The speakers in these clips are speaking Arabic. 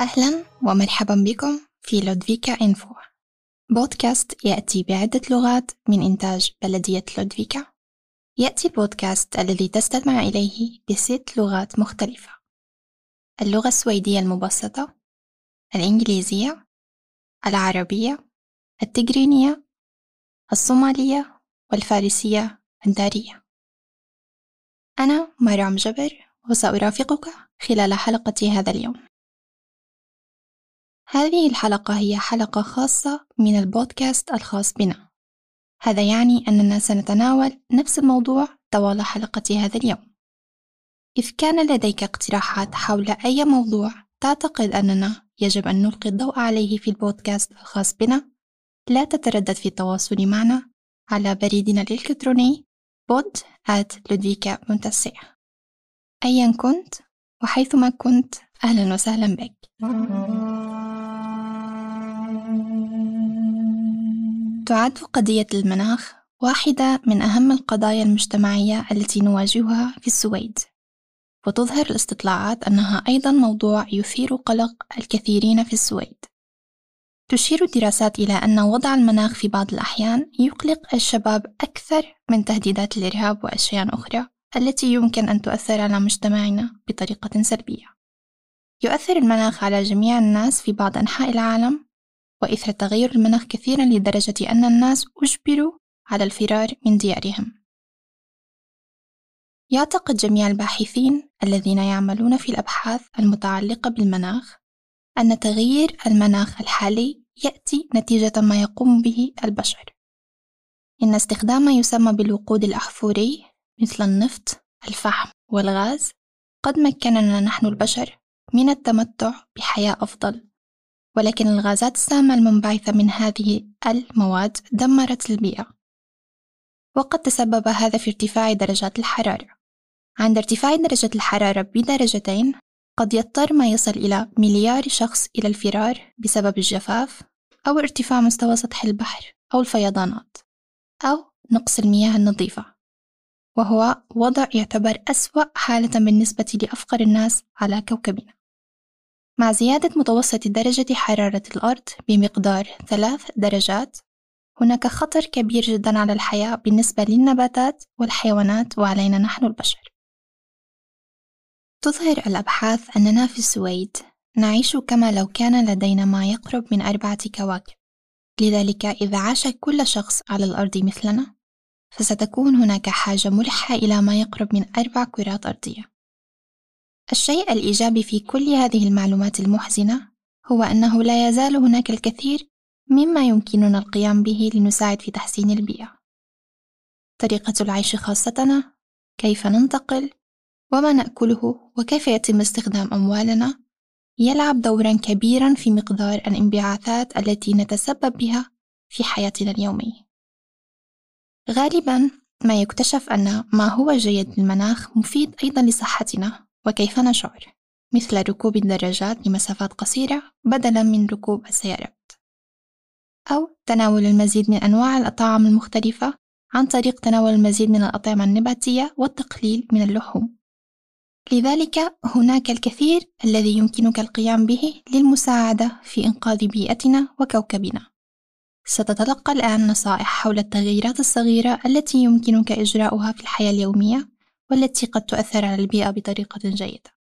أهلا ومرحبا بكم في لودفيكا إنفو بودكاست يأتي بعدة لغات من إنتاج بلدية لودفيكا. يأتي البودكاست الذي تستمع إليه بست لغات مختلفة. اللغة السويدية المبسطة الإنجليزية العربية التجرينية الصومالية والفارسية الدارية. أنا مريم جبر وسأرافقك خلال حلقة هذا اليوم. هذه الحلقة هي حلقة خاصة من البودكاست الخاص بنا. هذا يعني أننا سنتناول نفس الموضوع طوال حلقة هذا اليوم. إذ كان لديك اقتراحات حول أي موضوع تعتقد أننا يجب أن نلقي الضوء عليه في البودكاست الخاص بنا لا تتردد في التواصل معنا على بريدنا الإلكتروني بود at أيا كنت وحيثما كنت أهلا وسهلا بك. تعد قضية المناخ واحدة من أهم القضايا المجتمعية التي نواجهها في السويد وتظهر الاستطلاعات أنها أيضا موضوع يثير قلق الكثيرين في السويد تشير الدراسات إلى أن وضع المناخ في بعض الأحيان يقلق الشباب أكثر من تهديدات الإرهاب وأشياء أخرى التي يمكن أن تؤثر على مجتمعنا بطريقة سلبية. يؤثر المناخ على جميع الناس في بعض أنحاء العالم، وإثر تغير المناخ كثيرا لدرجة أن الناس أجبروا على الفرار من ديارهم. يعتقد جميع الباحثين الذين يعملون في الأبحاث المتعلقة بالمناخ أن تغيير المناخ الحالي يأتي نتيجة ما يقوم به البشر. إن استخدام ما يسمى بالوقود الأحفوري مثل النفط، الفحم والغاز قد مكننا نحن البشر من التمتع بحياة أفضل، ولكن الغازات السامة المنبعثة من هذه المواد دمرت البيئة، وقد تسبب هذا في ارتفاع درجات الحرارة. عند ارتفاع درجة الحرارة بدرجتين قد يضطر ما يصل إلى مليار شخص إلى الفرار بسبب الجفاف أو ارتفاع مستوى سطح البحر أو الفيضانات أو نقص المياه النظيفة. وهو وضع يعتبر أسوأ حالة بالنسبة لأفقر الناس على كوكبنا. مع زيادة متوسط درجة حرارة الأرض بمقدار ثلاث درجات هناك خطر كبير جدا على الحياة بالنسبة للنباتات والحيوانات وعلينا نحن البشر. تظهر الأبحاث أننا في السويد نعيش كما لو كان لدينا ما يقرب من أربعة كواكب. لذلك إذا عاش كل شخص على الأرض مثلنا فستكون هناك حاجة ملحة إلى ما يقرب من أربع كرات أرضية. الشيء الإيجابي في كل هذه المعلومات المحزنة هو أنه لا يزال هناك الكثير مما يمكننا القيام به لنساعد في تحسين البيئة. طريقة العيش خاصتنا كيف ننتقل وما نأكله وكيف يتم استخدام أموالنا يلعب دورا كبيرا في مقدار الانبعاثات التي نتسبب بها في حياتنا اليومية. غالبا ما يكتشف أن ما هو جيد للمناخ مفيد أيضا لصحتنا. وكيف نشعر؟ مثل ركوب الدراجات لمسافات قصيرة بدلا من ركوب السيارات. أو تناول المزيد من أنواع الأطعام المختلفة عن طريق تناول المزيد من الأطعمة النباتية والتقليل من اللحوم. لذلك هناك الكثير الذي يمكنك القيام به للمساعدة في إنقاذ بيئتنا وكوكبنا. ستتلقى الآن نصائح حول التغييرات الصغيرة التي يمكنك إجراؤها في الحياة اليومية. والتي قد تؤثر على البيئة بطريقة جيدة.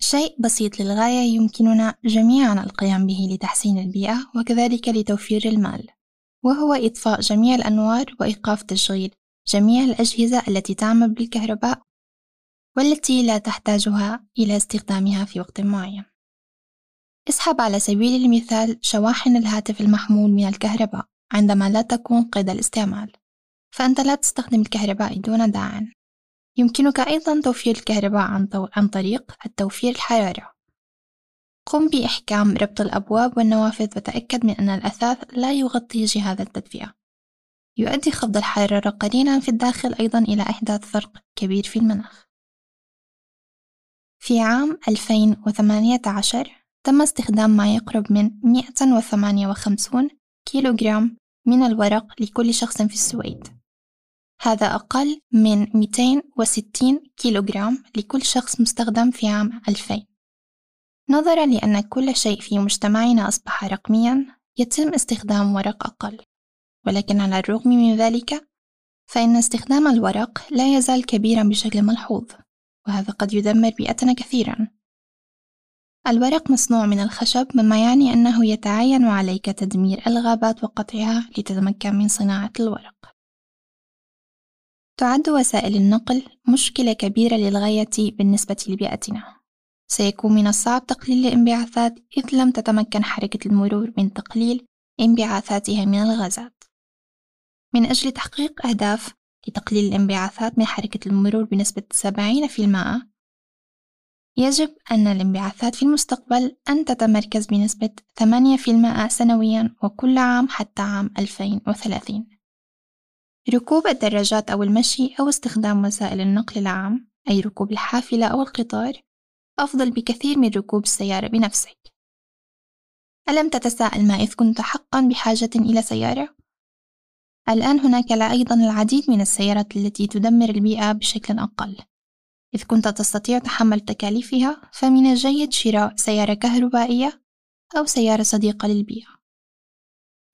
شيء بسيط للغاية يمكننا جميعا القيام به لتحسين البيئة وكذلك لتوفير المال، وهو إطفاء جميع الأنوار وإيقاف تشغيل جميع الأجهزة التي تعمل بالكهرباء والتي لا تحتاجها إلى استخدامها في وقت معين. اسحب على سبيل المثال شواحن الهاتف المحمول من الكهرباء عندما لا تكون قيد الاستعمال، فأنت لا تستخدم الكهرباء دون داع. يمكنك أيضا توفير الكهرباء عن طريق التوفير الحرارة. قم بإحكام ربط الأبواب والنوافذ وتأكد من أن الأثاث لا يغطي جهاز التدفئة. يؤدي خفض الحرارة قليلا في الداخل أيضا إلى إحداث فرق كبير في المناخ. في عام 2018 تم استخدام ما يقرب من 158 كيلوغرام من الورق لكل شخص في السويد هذا أقل من 260 كيلوغرام لكل شخص مستخدم في عام 2000 نظرا لأن كل شيء في مجتمعنا أصبح رقميا يتم استخدام ورق أقل. ولكن على الرغم من ذلك فإن استخدام الورق لا يزال كبيرا بشكل ملحوظ وهذا قد يدمر بيئتنا كثيرا. الورق مصنوع من الخشب مما يعني أنه يتعين عليك تدمير الغابات وقطعها لتتمكن من صناعة الورق. تعد وسائل النقل مشكلة كبيرة للغاية بالنسبة لبيئتنا. سيكون من الصعب تقليل الانبعاثات إذ لم تتمكن حركة المرور من تقليل انبعاثاتها من الغازات. من أجل تحقيق أهداف لتقليل الانبعاثات من حركة المرور بنسبة 70% يجب أن الانبعاثات في المستقبل أن تتمركز بنسبة 8% سنويا وكل عام حتى عام 2030 ركوب الدراجات أو المشي أو استخدام وسائل النقل العام أي ركوب الحافلة أو القطار أفضل بكثير من ركوب السيارة بنفسك. ألم تتساءل ما إذ كنت حقا بحاجة إلى سيارة؟ الآن هناك أيضا العديد من السيارات التي تدمر البيئة بشكل أقل. إذ كنت تستطيع تحمل تكاليفها فمن الجيد شراء سيارة كهربائية أو سيارة صديقة للبيئة.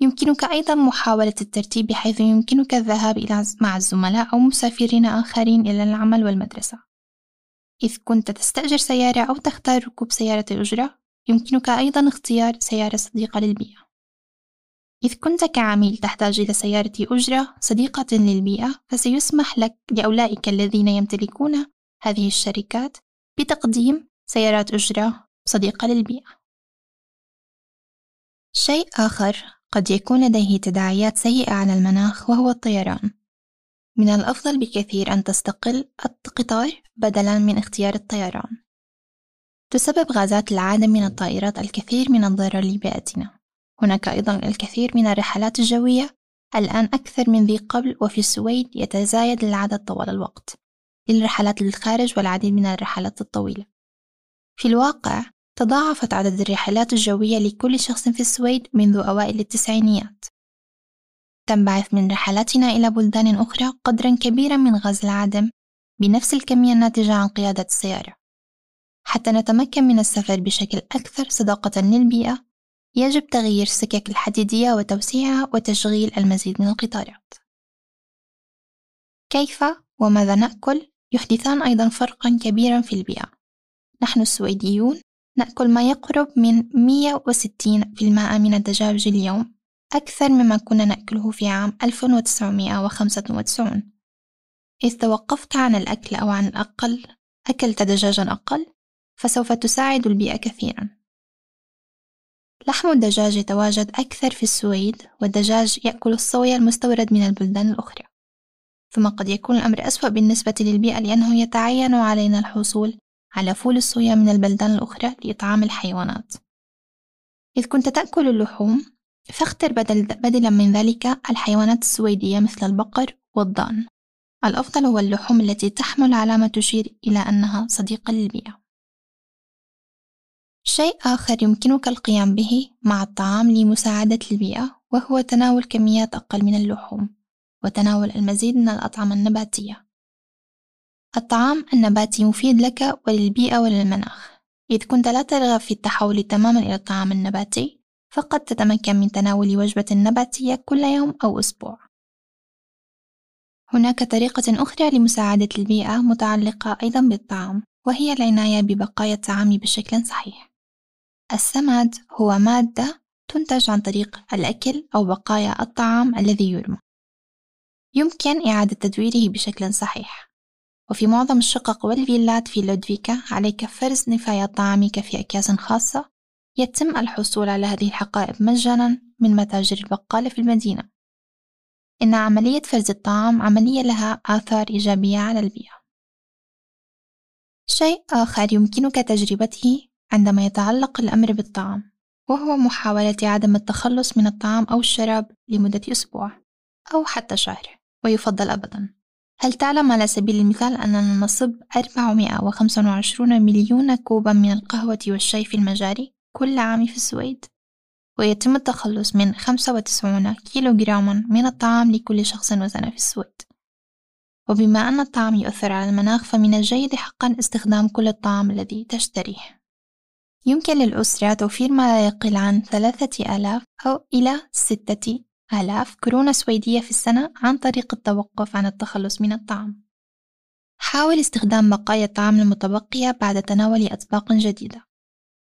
يمكنك أيضا محاولة الترتيب بحيث يمكنك الذهاب إلى مع الزملاء أو مسافرين آخرين إلى العمل والمدرسة. إذ كنت تستأجر سيارة أو تختار ركوب سيارة أجرة يمكنك أيضا اختيار سيارة صديقة للبيئة. إذ كنت كعميل تحتاج إلى سيارة أجرة صديقة للبيئة فسيسمح لك لأولئك الذين يمتلكون هذه الشركات بتقديم سيارات أجرة صديقة للبيئة. شيء آخر. قد يكون لديه تداعيات سيئة على المناخ وهو الطيران. من الأفضل بكثير أن تستقل القطار بدلاً من اختيار الطيران. تسبب غازات العادم من الطائرات الكثير من الضرر لبيئتنا. هناك أيضا الكثير من الرحلات الجوية الآن أكثر من ذي قبل وفي السويد يتزايد العدد طوال الوقت للرحلات للخارج والعديد من الرحلات الطويلة في الواقع تضاعفت عدد الرحلات الجوية لكل شخص في السويد منذ أوائل التسعينيات. تنبعث من رحلاتنا إلى بلدان أخرى قدرا كبيرا من غاز العدم بنفس الكمية الناتجة عن قيادة السيارة. حتى نتمكن من السفر بشكل أكثر صداقة للبيئة يجب تغيير السكك الحديدية وتوسيعها وتشغيل المزيد من القطارات. كيف وماذا نأكل؟ يحدثان أيضا فرقا كبيرا في البيئة. نحن السويديون نأكل ما يقرب من 160% من الدجاج اليوم أكثر مما كنا نأكله في عام 1995 إذ توقفت عن الأكل أو عن الأقل أكلت دجاجا أقل فسوف تساعد البيئة كثيرا. لحم الدجاج يتواجد أكثر في السويد والدجاج يأكل الصويا المستورد من البلدان الأخرى. ثم قد يكون الأمر أسوأ بالنسبة للبيئة لأنه يتعين علينا الحصول على فول الصويا من البلدان الأخرى لإطعام الحيوانات. إذ كنت تأكل اللحوم فاختر بدل بدلا من ذلك الحيوانات السويدية مثل البقر والضأن. الأفضل هو اللحوم التي تحمل علامة تشير إلى أنها صديقة للبيئة. شيء آخر يمكنك القيام به مع الطعام لمساعدة البيئة وهو تناول كميات أقل من اللحوم وتناول المزيد من الأطعمة النباتية. الطعام النباتي مفيد لك وللبيئة وللمناخ. إذ كنت لا ترغب في التحول تماما إلى الطعام النباتي فقد تتمكن من تناول وجبة نباتية كل يوم أو أسبوع. هناك طريقة أخرى لمساعدة البيئة متعلقة أيضا بالطعام وهي العناية ببقايا الطعام بشكل صحيح. السماد هو مادة تنتج عن طريق الأكل أو بقايا الطعام الذي يرمى. يمكن إعادة تدويره بشكل صحيح. وفي معظم الشقق والفيلات في لودفيكا عليك فرز نفايات طعامك في أكياس خاصة يتم الحصول على هذه الحقائب مجانا من متاجر البقالة في المدينة. إن عملية فرز الطعام عملية لها آثار إيجابية على البيئة. شيء آخر يمكنك تجربته عندما يتعلق الأمر بالطعام وهو محاولة عدم التخلص من الطعام أو الشراب لمدة أسبوع أو حتى شهر ويفضل أبدا. هل تعلم على سبيل المثال أننا نصب 425 مليون كوبا من القهوة والشاي في المجاري كل عام في السويد؟ ويتم التخلص من 95 كيلوغراما من الطعام لكل شخص وسنة في السويد وبما أن الطعام يؤثر على المناخ فمن الجيد حقا استخدام كل الطعام الذي تشتريه يمكن للأسرة توفير ما لا يقل عن ثلاثة آلاف أو إلى ستة آلاف كورونا سويدية في السنة عن طريق التوقف عن التخلص من الطعام. حاول استخدام بقايا الطعام المتبقية بعد تناول أطباق جديدة.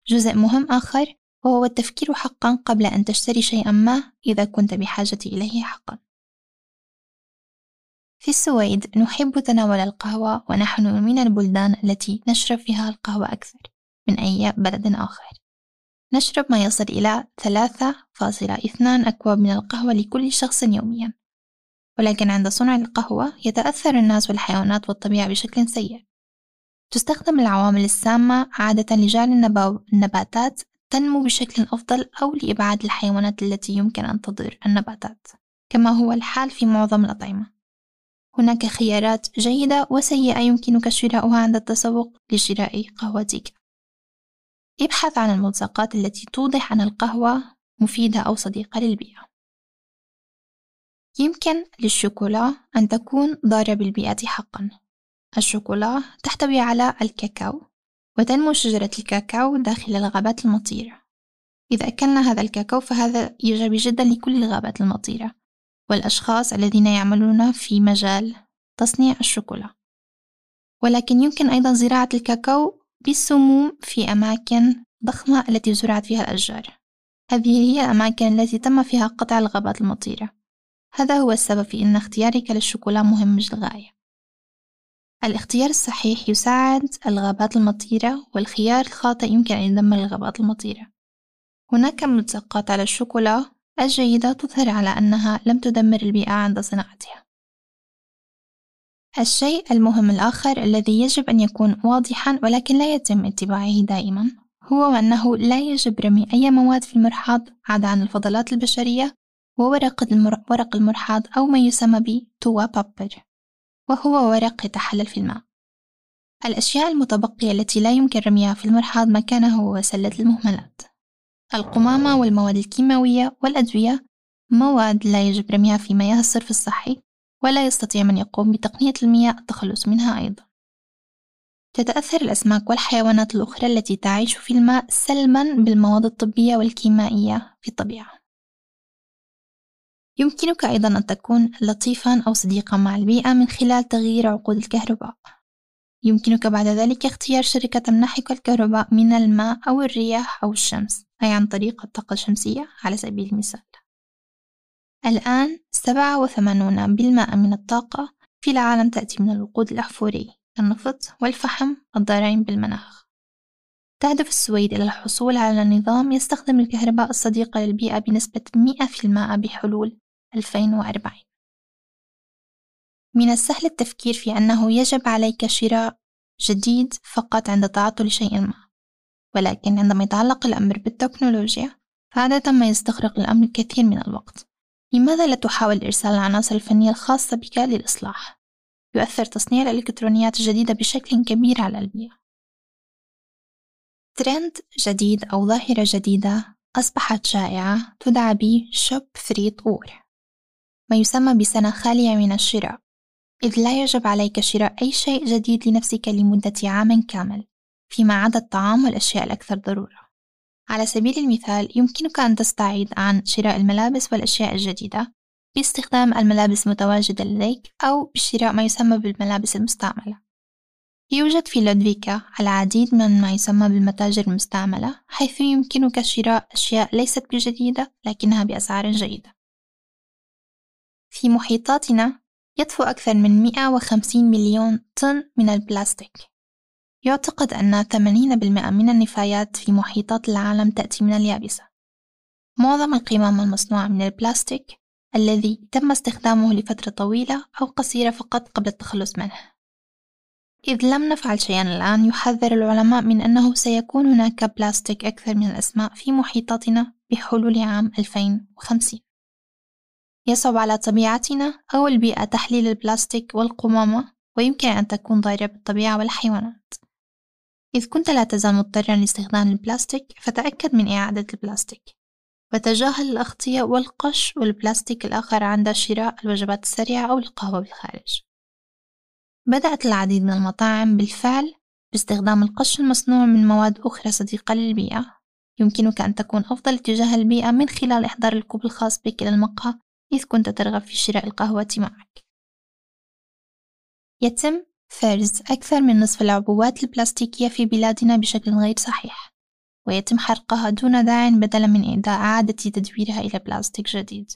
جزء مهم آخر وهو التفكير حقا قبل أن تشتري شيئا ما إذا كنت بحاجة إليه حقا. في السويد نحب تناول القهوة ونحن من البلدان التي نشرب فيها القهوة أكثر من أي بلد آخر. نشرب ما يصل إلى 3.2 أكواب من القهوة لكل شخص يوميا. ولكن عند صنع القهوة يتأثر الناس والحيوانات والطبيعة بشكل سيء. تستخدم العوامل السامة عادة لجعل النباتات تنمو بشكل أفضل أو لإبعاد الحيوانات التي يمكن أن تضر النباتات كما هو الحال في معظم الأطعمة. هناك خيارات جيدة وسيئة يمكنك شراؤها عند التسوق لشراء قهوتك. ابحث عن الملصقات التي توضح أن القهوة مفيدة أو صديقة للبيئة. يمكن للشوكولا أن تكون ضارة بالبيئة حقا. الشوكولا تحتوي على الكاكاو وتنمو شجرة الكاكاو داخل الغابات المطيرة. إذا أكلنا هذا الكاكاو فهذا إيجابي جدا لكل الغابات المطيرة والأشخاص الذين يعملون في مجال تصنيع الشوكولا. ولكن يمكن أيضا زراعة الكاكاو بالسموم في أماكن ضخمة التي زرعت فيها الأشجار. هذه هي الأماكن التي تم فيها قطع الغابات المطيرة. هذا هو السبب في أن اختيارك للشوكولا مهم للغاية. الاختيار الصحيح يساعد الغابات المطيرة والخيار الخاطئ يمكن أن يدمر الغابات المطيرة. هناك ملصقات على الشوكولا الجيدة تظهر على أنها لم تدمر البيئة عند صناعتها. الشيء المهم الآخر الذي يجب أن يكون واضحا ولكن لا يتم اتباعه دائما هو أنه لا يجب رمي أي مواد في المرحاض عدا عن الفضلات البشرية وورق ورق المرحاض أو ما يسمى بتوا بابر وهو ورق يتحلل في الماء. الأشياء المتبقية التي لا يمكن رميها في المرحاض مكانه هو سلة المهملات. القمامة والمواد الكيماوية والأدوية مواد لا يجب رميها في مياه الصرف الصحي ولا يستطيع من يقوم بتقنية المياه التخلص منها أيضا. تتأثر الأسماك والحيوانات الأخرى التي تعيش في الماء سلبا بالمواد الطبية والكيميائية في الطبيعة. يمكنك أيضا أن تكون لطيفا أو صديقا مع البيئة من خلال تغيير عقود الكهرباء. يمكنك بعد ذلك اختيار شركة تمنحك الكهرباء من الماء أو الرياح أو الشمس أي عن طريق الطاقة الشمسية على سبيل المثال. الآن سبعة وثمانون بالمائة من الطاقة في العالم تأتي من الوقود الأحفوري النفط والفحم الضارين بالمناخ. تهدف السويد إلى الحصول على نظام يستخدم الكهرباء الصديقة للبيئة بنسبة 100% بحلول 2040 من السهل التفكير في أنه يجب عليك شراء جديد فقط عند تعطل شيء ما ولكن عندما يتعلق الأمر بالتكنولوجيا فعادة ما يستغرق الأمر الكثير من الوقت. لماذا لا تحاول إرسال العناصر الفنية الخاصة بك للإصلاح؟ يؤثر تصنيع الإلكترونيات الجديدة بشكل كبير على البيئة. ترند جديد أو ظاهرة جديدة أصبحت شائعة تدعى ب شوب فري طور ما يسمى بسنة خالية من الشراء إذ لا يجب عليك شراء أي شيء جديد لنفسك لمدة عام كامل فيما عدا الطعام والأشياء الأكثر ضرورة على سبيل المثال يمكنك أن تستعيد عن شراء الملابس والأشياء الجديدة باستخدام الملابس المتواجدة لديك أو بشراء ما يسمى بالملابس المستعملة. يوجد في لودفيكا العديد من ما يسمى بالمتاجر المستعملة حيث يمكنك شراء أشياء ليست بجديدة لكنها بأسعار جيدة. في محيطاتنا يطفو أكثر من 150 مليون طن من البلاستيك. يعتقد أن 80% من النفايات في محيطات العالم تأتي من اليابسة. معظم القمام المصنوعة من البلاستيك الذي تم استخدامه لفترة طويلة أو قصيرة فقط قبل التخلص منه. إذ لم نفعل شيئا الآن يحذر العلماء من أنه سيكون هناك بلاستيك أكثر من الأسماء في محيطاتنا بحلول عام 2050. يصعب على طبيعتنا أو البيئة تحليل البلاستيك والقمامة ويمكن أن تكون ضارة بالطبيعة والحيوانات. إذ كنت لا تزال مضطرا لاستخدام البلاستيك فتأكد من إعادة البلاستيك. وتجاهل الأغطية والقش والبلاستيك الآخر عند شراء الوجبات السريعة أو القهوة بالخارج. بدأت العديد من المطاعم بالفعل باستخدام القش المصنوع من مواد أخرى صديقة للبيئة. يمكنك أن تكون أفضل تجاه البيئة من خلال إحضار الكوب الخاص بك إلى المقهى إذ كنت ترغب في شراء القهوة معك. يتم فرز أكثر من نصف العبوات البلاستيكية في بلادنا بشكل غير صحيح ويتم حرقها دون داع بدلا من إعادة تدويرها إلى بلاستيك جديد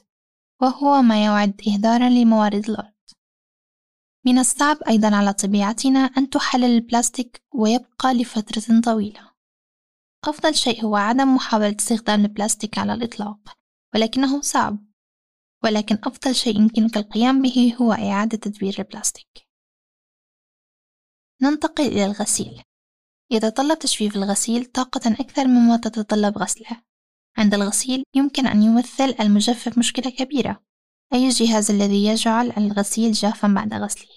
وهو ما يعد إهدارا لموارد الأرض. من الصعب أيضا على طبيعتنا أن تحلل البلاستيك ويبقى لفترة طويلة. أفضل شيء هو عدم محاولة استخدام البلاستيك على الإطلاق ولكنه صعب ولكن أفضل شيء يمكنك القيام به هو إعادة تدوير البلاستيك. ننتقل إلى الغسيل. يتطلب تجفيف الغسيل طاقة أكثر مما تتطلب غسله. عند الغسيل يمكن أن يمثل المجفف مشكلة كبيرة. أي الجهاز الذي يجعل الغسيل جافا بعد غسله؟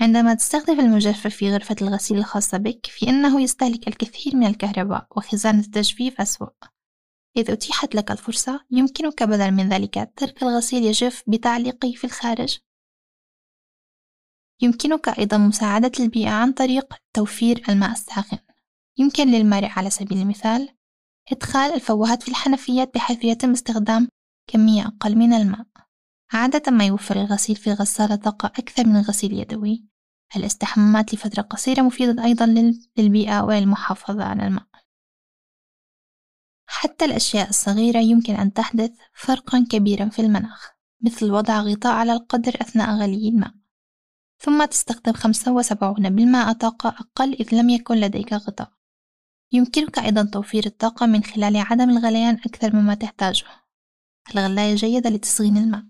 عندما تستخدم المجفف في غرفة الغسيل الخاصة بك فإنه يستهلك الكثير من الكهرباء وخزانة التجفيف أسوأ. إذا أتيحت لك الفرصة يمكنك بدلا من ذلك. ترك الغسيل يجف بتعليقه في الخارج. يمكنك أيضا مساعدة البيئة عن طريق توفير الماء الساخن. يمكن للمارع على سبيل المثال إدخال الفوهات في الحنفيات بحيث يتم استخدام كمية أقل من الماء. عادة ما يوفر الغسيل في الغسالة طاقة أكثر من الغسيل اليدوي الاستحمامات لفترة قصيرة مفيدة أيضا للبيئة وللمحافظة على الماء. حتى الأشياء الصغيرة يمكن أن تحدث فرقا كبيرا في المناخ مثل وضع غطاء على القدر أثناء غلي الماء. ثم تستخدم خمسة وسبعون بالمائة طاقة أقل إذ لم يكن لديك غطاء. يمكنك أيضا توفير الطاقة من خلال عدم الغليان أكثر مما تحتاجه. الغلاية جيدة لتسخين الماء.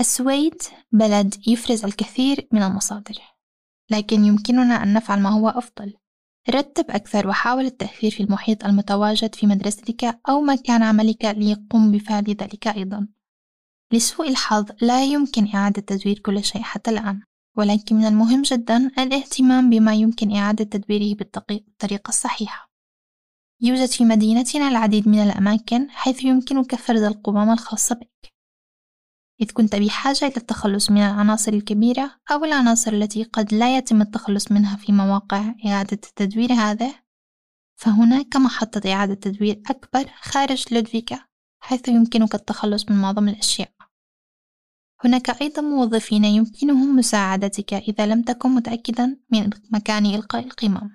السويد بلد يفرز الكثير من المصادر لكن يمكننا أن نفعل ما هو أفضل. رتب أكثر وحاول التأثير في المحيط المتواجد في مدرستك أو مكان عملك ليقوم بفعل ذلك أيضا. لسوء الحظ لا يمكن إعادة تدوير كل شيء حتى الآن ولكن من المهم جدا الاهتمام بما يمكن إعادة تدويره بالطريقة الصحيحة. يوجد في مدينتنا العديد من الأماكن حيث يمكنك فرز القمامة الخاصة بك. إذ كنت بحاجة إلى التخلص من العناصر الكبيرة أو العناصر التي قد لا يتم التخلص منها في مواقع إعادة التدوير هذا فهناك محطة إعادة تدوير أكبر خارج لودفيكا حيث يمكنك التخلص من معظم الأشياء. هناك أيضا موظفين يمكنهم مساعدتك إذا لم تكن متأكدا من مكان إلقاء القمم.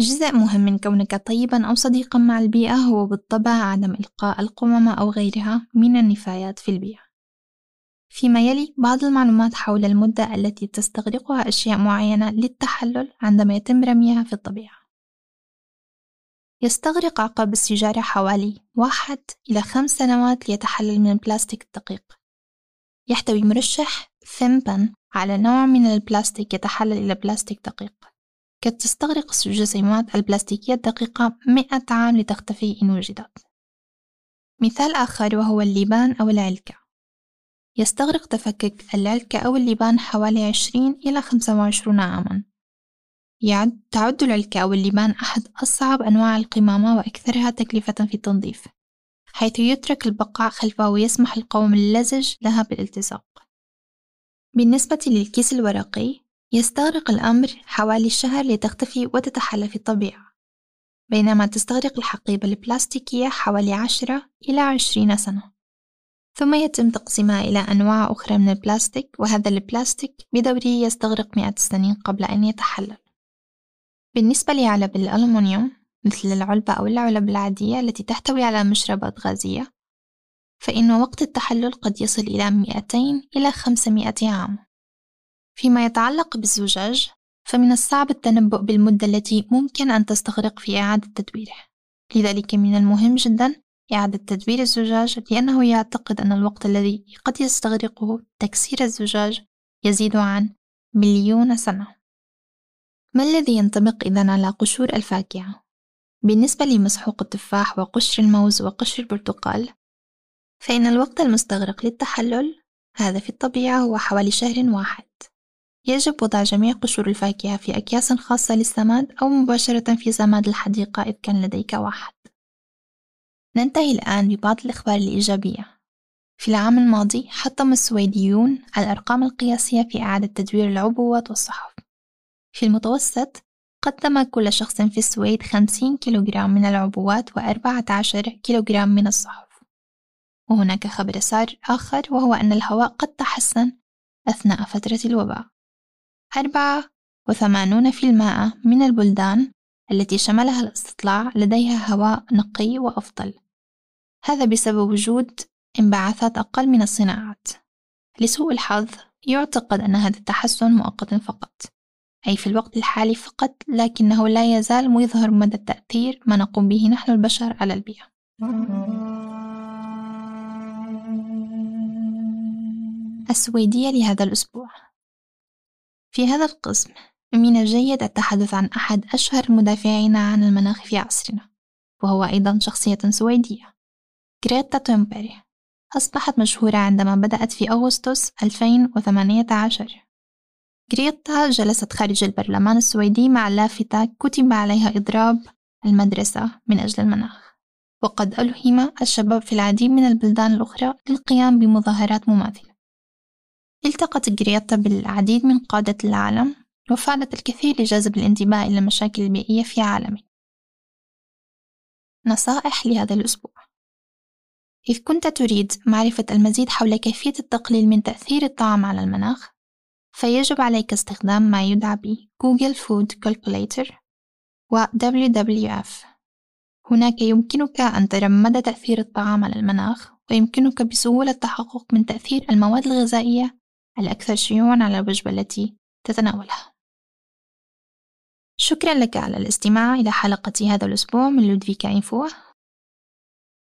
جزء مهم من كونك طيبا أو صديقا مع البيئة هو بالطبع عدم إلقاء القمم أو غيرها من النفايات في البيئة. فيما يلي بعض المعلومات حول المدة التي تستغرقها أشياء معينة للتحلل عندما يتم رميها في الطبيعة. يستغرق عقب السيجارة حوالي واحد إلى خمس سنوات ليتحلل من البلاستيك الدقيق. يحتوي مرشح ثيمبن على نوع من البلاستيك يتحلل إلى بلاستيك دقيق. قد تستغرق الجسيمات البلاستيكية الدقيقة مئة عام لتختفي إن وجدت. مثال آخر وهو اللبان أو العلكة. يستغرق تفكك العلكة أو اللبان حوالي عشرين إلى خمسة وعشرون عامًا. يعد تعد العلكة أو اللبان أحد أصعب أنواع القمامة وأكثرها تكلفة في التنظيف حيث يترك البقاع خلفه ويسمح القوم اللزج لها بالالتصاق. بالنسبة للكيس الورقي يستغرق الأمر حوالي شهر لتختفي وتتحلى في الطبيعة بينما تستغرق الحقيبة البلاستيكية حوالي عشرة إلى عشرين سنة. ثم يتم تقسيمها إلى أنواع أخرى من البلاستيك وهذا البلاستيك بدوره يستغرق مئة سنين قبل أن يتحلل. بالنسبة لعلب الألمنيوم مثل العلبة أو العلب العادية التي تحتوي على مشربات غازية فإن وقت التحلل قد يصل إلى 200 إلى 500 عام. فيما يتعلق بالزجاج فمن الصعب التنبؤ بالمدة التي ممكن أن تستغرق في إعادة تدويره. لذلك من المهم جدا إعادة تدوير الزجاج لأنه يعتقد أن الوقت الذي قد يستغرقه تكسير الزجاج يزيد عن مليون سنة. ما الذي ينطبق إذا على قشور الفاكهة؟ بالنسبة لمسحوق التفاح وقشر الموز وقشر البرتقال فإن الوقت المستغرق للتحلل هذا في الطبيعة هو حوالي شهر واحد. يجب وضع جميع قشور الفاكهة في أكياس خاصة للسماد أو مباشرة في سماد الحديقة إذ كان لديك واحد. ننتهي الآن ببعض الأخبار الإيجابية. في العام الماضي حطم السويديون الأرقام القياسية في إعادة تدوير العبوات والصحف. في المتوسط قدم كل شخص في السويد 50 كيلوغرام من العبوات و14 كيلوغرام من الصحف. وهناك خبر سار آخر وهو أن الهواء قد تحسن أثناء فترة الوباء. أربعة وثمانون في المائة من البلدان التي شملها الاستطلاع لديها هواء نقي وأفضل. هذا بسبب وجود انبعاثات أقل من الصناعات. لسوء الحظ يعتقد أن هذا التحسن مؤقت فقط. أي في الوقت الحالي فقط لكنه لا يزال مظهر مدى التأثير ما نقوم به نحن البشر على البيئة. السويدية لهذا الأسبوع. في هذا القسم من الجيد التحدث عن أحد أشهر المدافعين عن المناخ في عصرنا وهو أيضا شخصية سويدية غريتا تومبري. أصبحت مشهورة عندما بدأت في أغسطس 2018 غريتا جلست خارج البرلمان السويدي مع لافتة كتب عليها إضراب المدرسة من أجل المناخ. وقد ألهم الشباب في العديد من البلدان الأخرى للقيام بمظاهرات مماثلة. التقت غريتا بالعديد من قادة العالم وفعلت الكثير لجذب الانتباه إلى المشاكل البيئية في عالمنا نصائح لهذا الأسبوع. إذ كنت تريد معرفة المزيد حول كيفية التقليل من تأثير الطعام على المناخ فيجب عليك استخدام ما يدعى ب Google Food Calculator و WWF هناك يمكنك أن ترى مدى تأثير الطعام على المناخ ويمكنك بسهولة التحقق من تأثير المواد الغذائية الأكثر شيوعًا على الوجبة التي تتناولها. شكرًا لك على الاستماع إلى حلقة هذا الأسبوع من لودفيكا إنفو.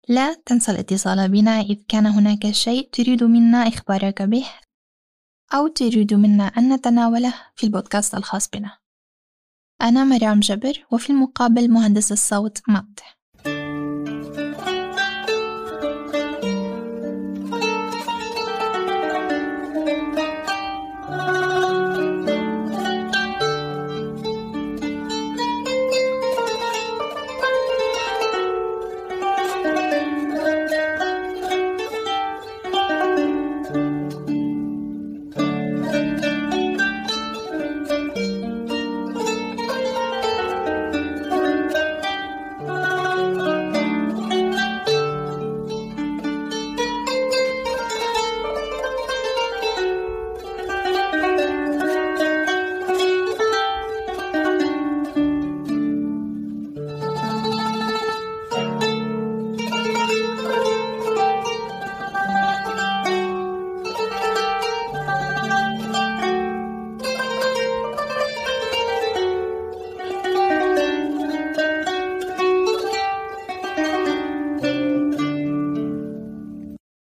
لا تنسى الاتصال بنا إذ كان هناك شيء تريد منا إخبارك به أو تريد منا أن نتناوله في البودكاست الخاص بنا. أنا مريم جبر وفي المقابل مهندس الصوت مات